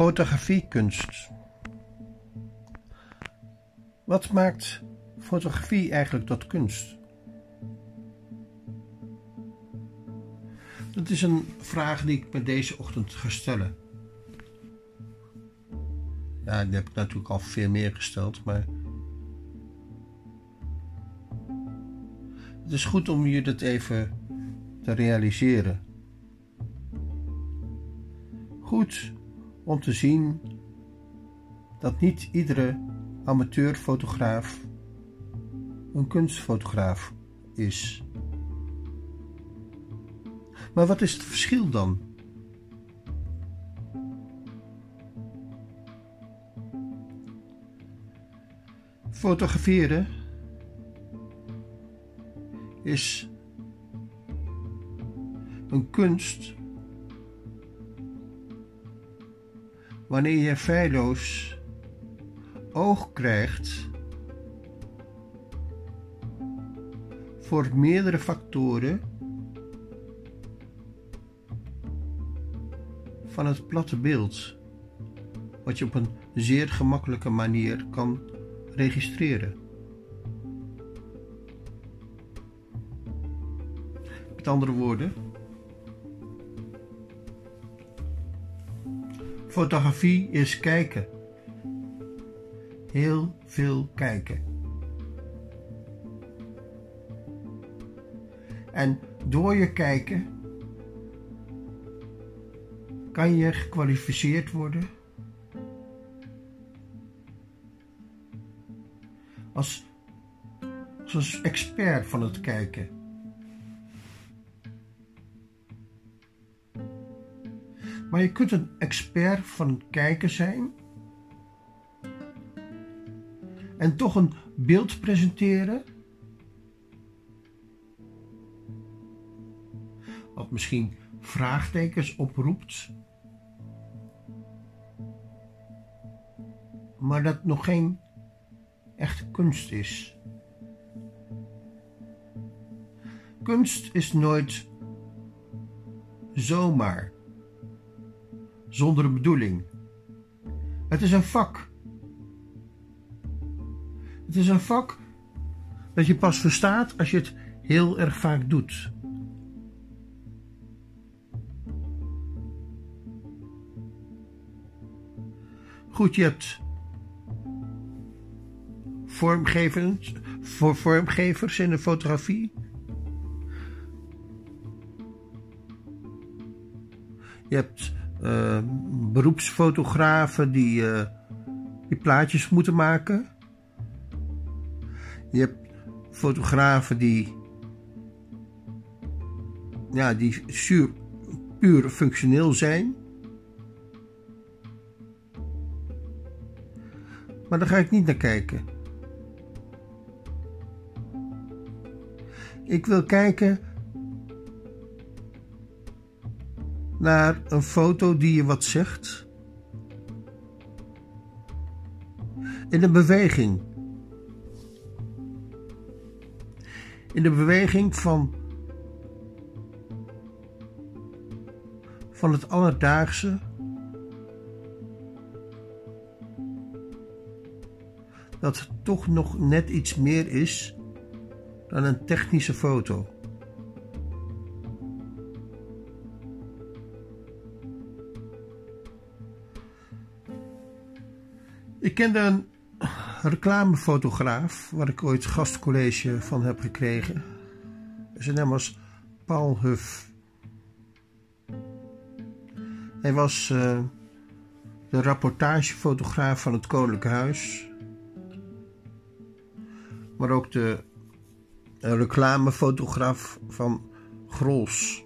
Fotografiekunst. Wat maakt fotografie eigenlijk tot kunst? Dat is een vraag die ik me deze ochtend ga stellen. Ja, die heb ik natuurlijk al veel meer gesteld, maar. Het is goed om je dat even te realiseren. Goed om te zien dat niet iedere amateurfotograaf een kunstfotograaf is. Maar wat is het verschil dan? Fotograferen is een kunst wanneer je feilloos oog krijgt voor meerdere factoren van het platte beeld, wat je op een zeer gemakkelijke manier kan registreren. Met andere woorden, fotografie is kijken. Heel veel kijken. En door je kijken kan je gekwalificeerd worden als, als expert van het kijken. Maar je kunt een expert van kijken zijn en toch een beeld presenteren. Wat misschien vraagtekens oproept, maar dat nog geen echte kunst is. Kunst is nooit zomaar, zonder een bedoeling. Het is een vak. Het is een vak dat je pas verstaat als je het heel erg vaak doet. Goed, je hebt vormgevers, voor vormgevers in de fotografie. Je hebt uh, beroepsfotografen die, uh, die plaatjes moeten maken. Je hebt fotografen die, ja, die zuur, puur functioneel zijn. Maar daar ga ik niet naar kijken. Ik wil kijken naar een foto die je wat zegt. In een beweging. In de beweging van, van het alledaagse. Dat toch nog net iets meer is dan een technische foto. Ik kende een reclamefotograaf waar ik ooit gastcollege van heb gekregen. Zijn naam was Paul Huff. Hij was uh, de rapportagefotograaf van het Koninklijke Huis, maar ook de reclamefotograaf van Grols.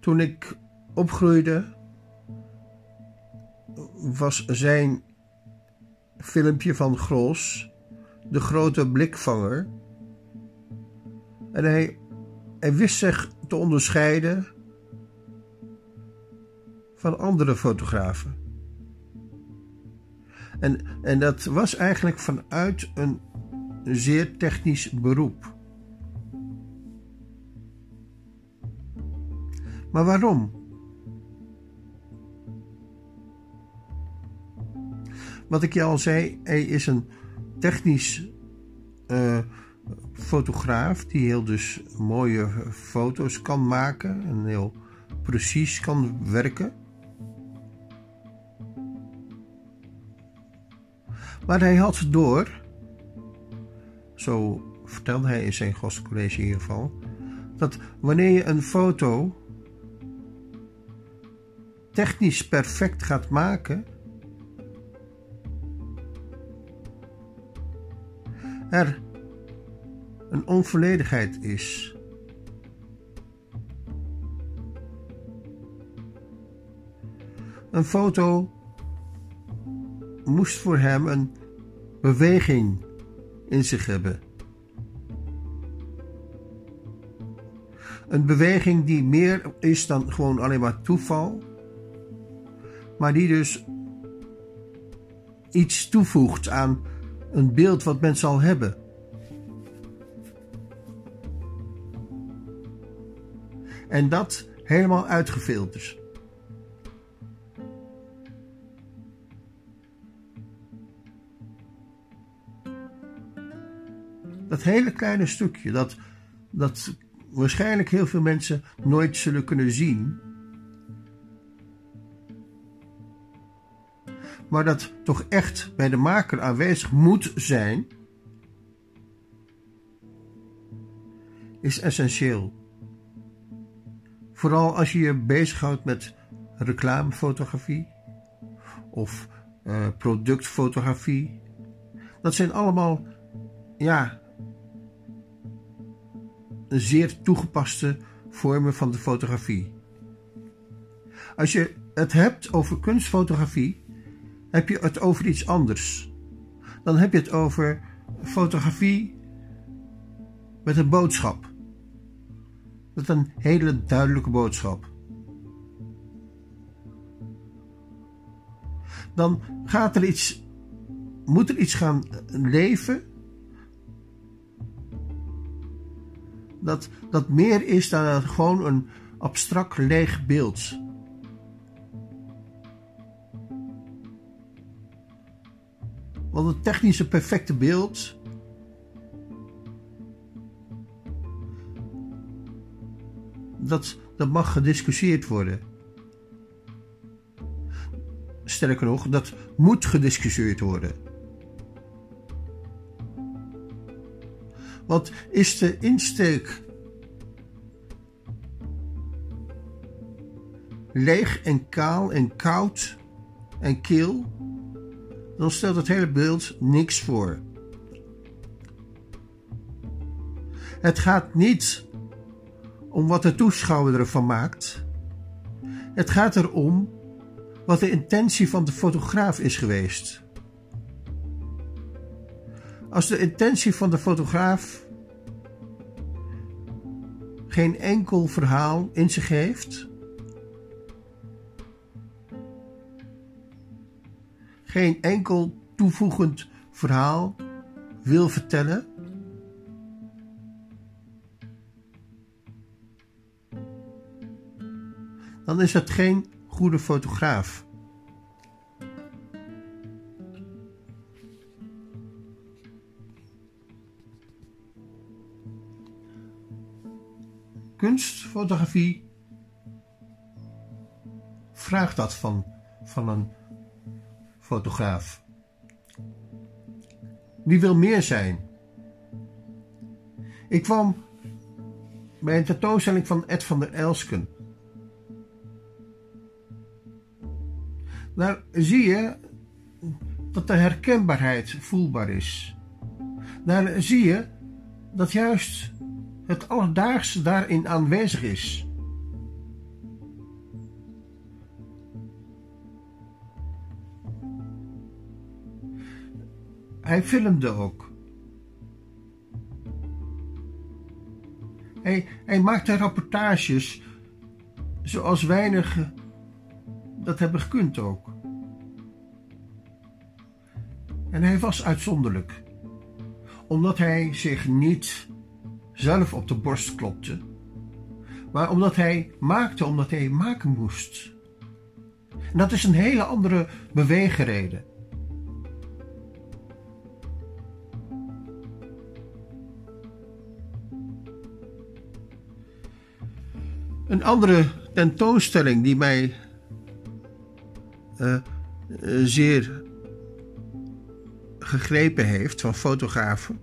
Toen ik opgroeide, was zijn filmpje van Grols de grote blikvanger. En hij, hij wist zich te onderscheiden van andere fotografen. En, en dat was eigenlijk vanuit een zeer technisch beroep. Maar waarom? Wat ik je al zei, hij is een technisch uh, fotograaf die heel dus mooie foto's kan maken en heel precies kan werken. Maar hij had door, zo vertelde hij in zijn gastcollege in ieder geval, dat wanneer je een foto technisch perfect gaat maken, er een onvolledigheid is. Een foto moest voor hem een beweging in zich hebben. Een beweging die meer is dan gewoon alleen maar toeval, maar die dus iets toevoegt aan een beeld wat men zal hebben. En dat helemaal uitgefilterd. Dat hele kleine stukje, dat, dat waarschijnlijk heel veel mensen nooit zullen kunnen zien. Maar dat toch echt bij de maker aanwezig moet zijn, is essentieel. Vooral als je je bezighoudt met reclamefotografie of uh, productfotografie. Dat zijn allemaal, ja, zeer toegepaste vormen van de fotografie. Als je het hebt over kunstfotografie, heb je het over iets anders. Dan heb je het over fotografie met een boodschap. Met een hele duidelijke boodschap. Dan gaat er iets, moet er iets gaan leven dat, dat meer is dan gewoon een abstract leeg beeld. Want het technische perfecte beeld dat, dat mag gediscussieerd worden. Sterker nog, dat moet gediscussieerd worden. Wat is de insteek leeg en kaal en koud en kil, dan stelt het hele beeld niks voor. Het gaat niet om wat de toeschouwer ervan maakt. Het gaat erom wat de intentie van de fotograaf is geweest. Als de intentie van de fotograaf geen enkel verhaal in zich heeft, geen enkel toevoegend verhaal wil vertellen, dan is het geen goede fotograaf. kunstfotografie vraagt dat van, van een fotograaf. Die wil meer zijn. Ik kwam bij een tentoonstelling van Ed van der Elsken. Daar zie je dat de herkenbaarheid voelbaar is. Daar zie je dat juist het alledaagse daarin aanwezig is. Hij filmde ook. Hij, hij maakte rapportages zoals weinigen dat hebben gekund ook. En hij was uitzonderlijk, omdat hij zich niet zelf op de borst klopte, maar omdat hij maakte omdat hij maken moest. Dat is een hele andere beweegreden. Een andere tentoonstelling die mij uh, zeer gegrepen heeft van fotografen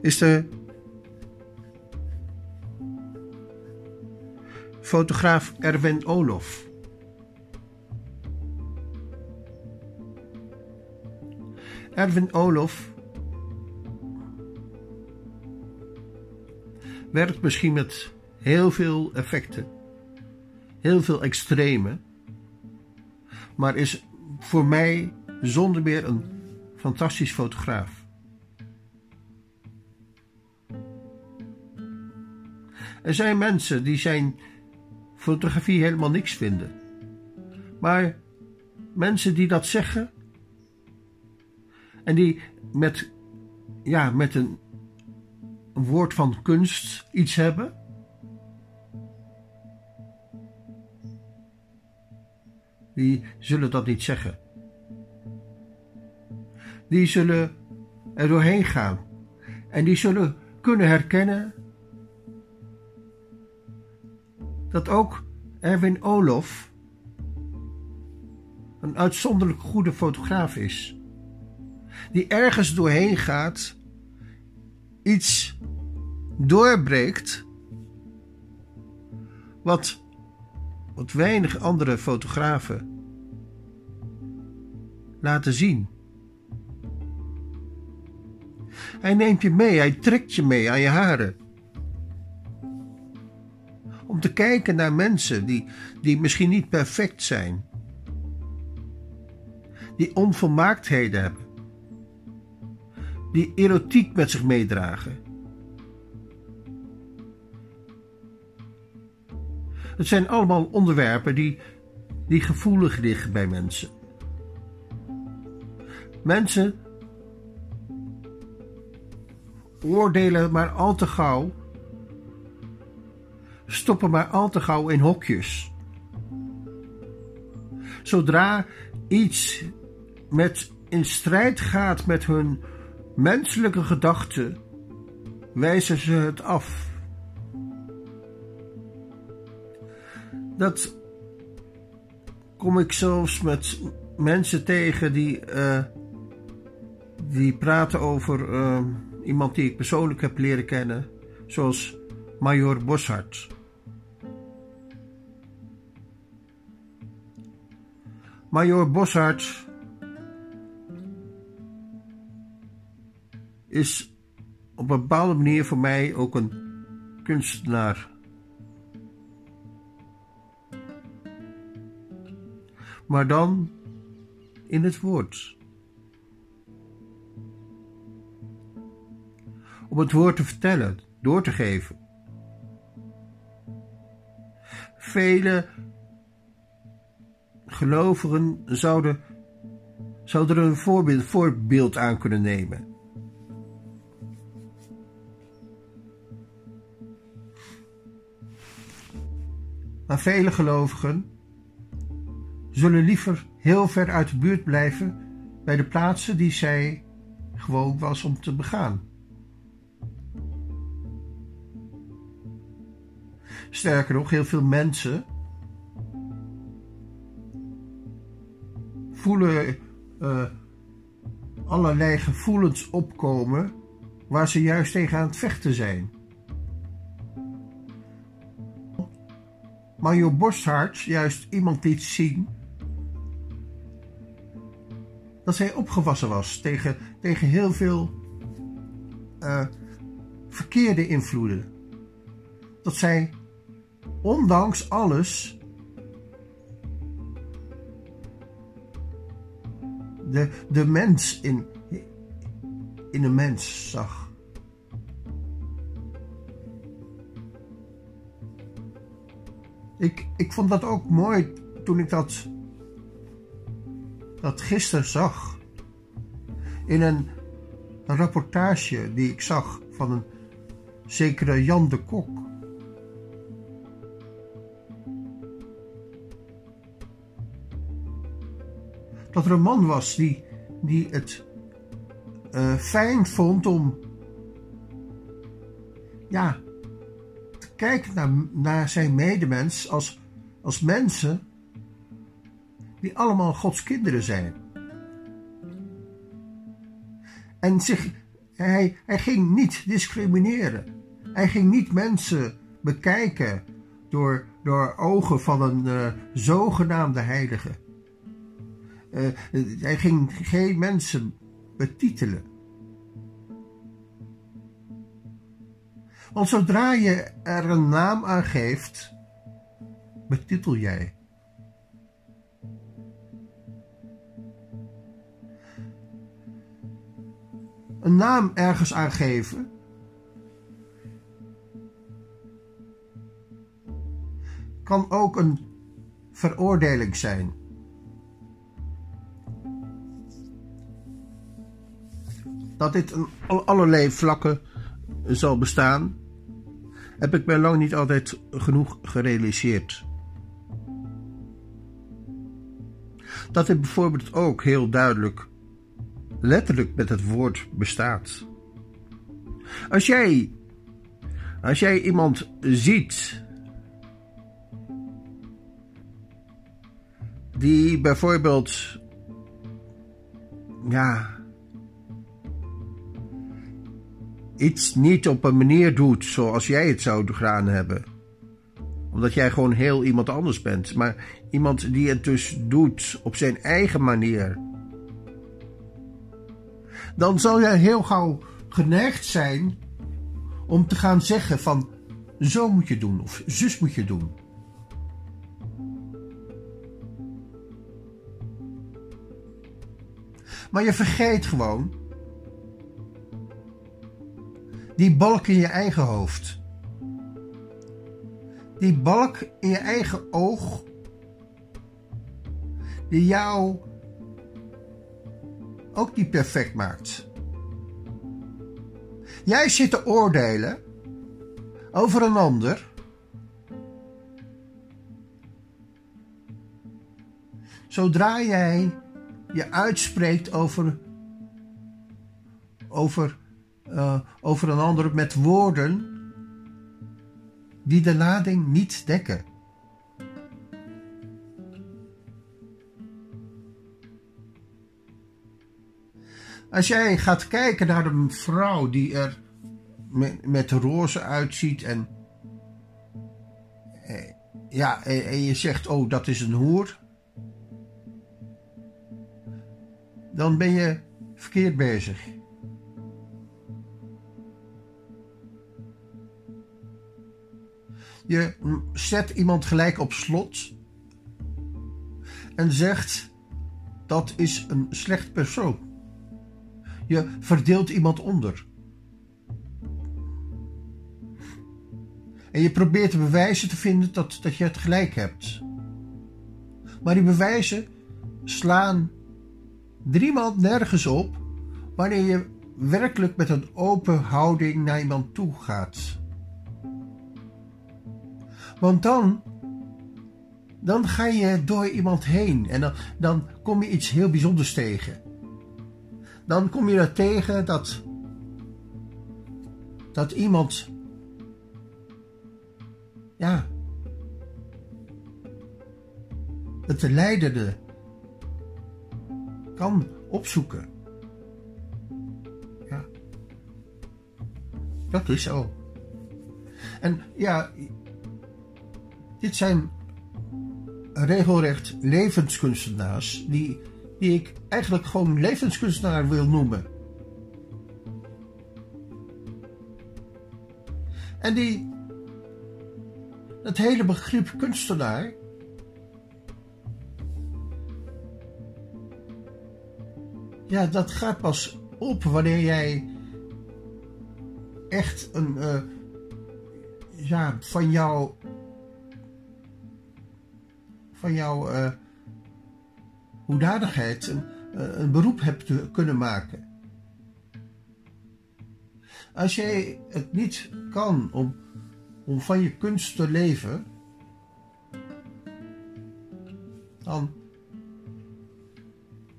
is de fotograaf Erwin Olof. Erwin Olof werkt misschien met heel veel effecten, heel veel extreme, maar is voor mij zonder meer een fantastisch fotograaf. Er zijn mensen die zijn fotografie helemaal niks vinden. Maar mensen die dat zeggen en die met, ja, met een, een woord van kunst iets hebben. Die zullen dat niet zeggen. Die zullen er doorheen gaan. En die zullen kunnen herkennen dat ook Erwin Olof een uitzonderlijk goede fotograaf is. Die ergens doorheen gaat, iets doorbreekt, wat, wat weinig andere fotografen laten zien. Hij neemt je mee, hij trekt je mee aan je haren. Om te kijken naar mensen die, die misschien niet perfect zijn, die onvolmaaktheden hebben, die erotiek met zich meedragen. Het zijn allemaal onderwerpen die, die gevoelig liggen bij mensen. Mensen oordelen maar al te gauw stoppen maar al te gauw in hokjes. Zodra iets met in strijd gaat met hun menselijke gedachten, wijzen ze het af. Dat kom ik zelfs met mensen tegen die, uh, die praten over uh, iemand die ik persoonlijk heb leren kennen, zoals Major Boshart. Major Boshart is op een bepaalde manier voor mij ook een kunstenaar. Maar dan in het woord. Om het woord te vertellen, door te geven. Vele gelovigen zouden, zouden er een voorbeeld, voorbeeld aan kunnen nemen. Maar vele gelovigen zullen liever heel ver uit de buurt blijven bij de plaatsen die zij gewoon was om te begaan. Sterker nog, heel veel mensen voelen uh, allerlei gevoelens opkomen waar ze juist tegen aan het vechten zijn. Major Boshart juist iemand liet zien dat zij opgewassen was tegen, tegen heel veel uh, verkeerde invloeden. Dat zij ondanks alles de, de mens in, in een mens zag. Ik, ik vond dat ook mooi toen ik dat, dat gisteren zag. In een, rapportage die ik zag van een zekere Jan de Kok. dat er een man was die, die het uh, fijn vond om ja, te kijken naar, naar zijn medemens als, als mensen die allemaal Gods kinderen zijn. En zich, hij, hij ging niet discrimineren. Hij ging niet mensen bekijken door, door ogen van een uh, zogenaamde heilige. Uh, hij ging geen mensen betitelen. Want zodra je er een naam aan geeft, betitel jij. Een naam ergens aan geven kan ook een veroordeling zijn. Dat dit op allerlei vlakken zal bestaan, heb ik mij lang niet altijd genoeg gerealiseerd. Dat dit bijvoorbeeld ook heel duidelijk letterlijk met het woord bestaat. Als jij, als jij iemand ziet die bijvoorbeeld, ja, iets niet op een manier doet zoals jij het zou gedaan hebben. Omdat jij gewoon heel iemand anders bent. Maar iemand die het dus doet op zijn eigen manier. Dan zal jij heel gauw geneigd zijn om te gaan zeggen van zo moet je doen of zus moet je doen. Maar je vergeet gewoon die balk in je eigen hoofd. Die balk in je eigen oog. Die jou ook niet perfect maakt. Jij zit te oordelen over een ander. Zodra jij je uitspreekt over, over, uh, over een ander met woorden die de lading niet dekken. Als jij gaat kijken naar een vrouw die er met, met roze uitziet en eh, ja, en, en je zegt, oh, dat is een hoer. dan ben je verkeerd bezig. Je zet iemand gelijk op slot en zegt dat is een slecht persoon. Je verdeelt iemand onder. En je probeert bewijzen te vinden dat, dat je het gelijk hebt. Maar die bewijzen slaan driemaal nergens op wanneer je werkelijk met een open houding naar iemand toe gaat. Want dan, dan ga je door iemand heen en dan, dan kom je iets heel bijzonders tegen. Dan kom je er tegen dat, dat iemand, ja, het leidende kan opzoeken. Ja. Dat is zo. En ja, dit zijn regelrecht levenskunstenaars die, die ik eigenlijk gewoon levenskunstenaar wil noemen. En die het hele begrip kunstenaar ja, dat gaat pas op wanneer jij echt een, uh, ja, van jouw, van jouw uh, hoedanigheid een, uh, een beroep hebt kunnen maken. Als jij het niet kan om, om van je kunst te leven, dan,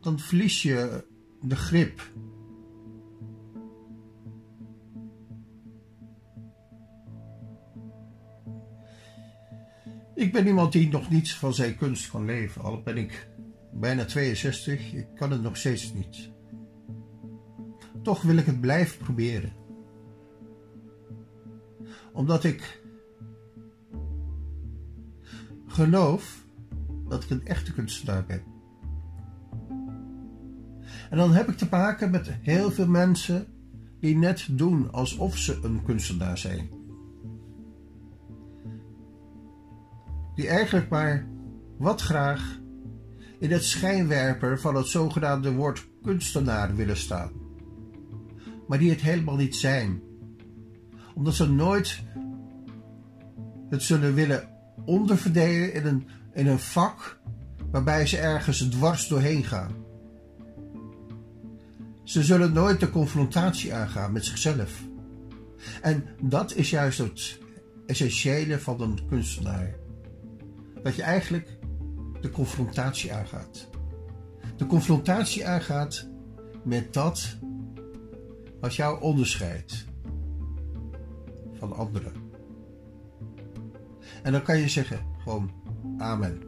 dan verlies je de grip. Ik ben iemand die nog niet van zijn kunst kan leven, al ben ik bijna 62, ik kan het nog steeds niet. Toch wil ik het blijven proberen. Omdat ik geloof dat ik een echte kunstenaar ben. En dan heb ik te maken met heel veel mensen die net doen alsof ze een kunstenaar zijn. Die eigenlijk maar wat graag in het schijnwerper van het zogenaamde woord kunstenaar willen staan. Maar die het helemaal niet zijn. Omdat ze nooit het zullen willen onderverdelen in een, in een vak waarbij ze ergens dwars doorheen gaan. Ze zullen nooit de confrontatie aangaan met zichzelf. En dat is juist het essentiële van een kunstenaar. Dat je eigenlijk de confrontatie aangaat. De confrontatie aangaat met dat wat jou onderscheidt van anderen. En dan kan je zeggen gewoon amen.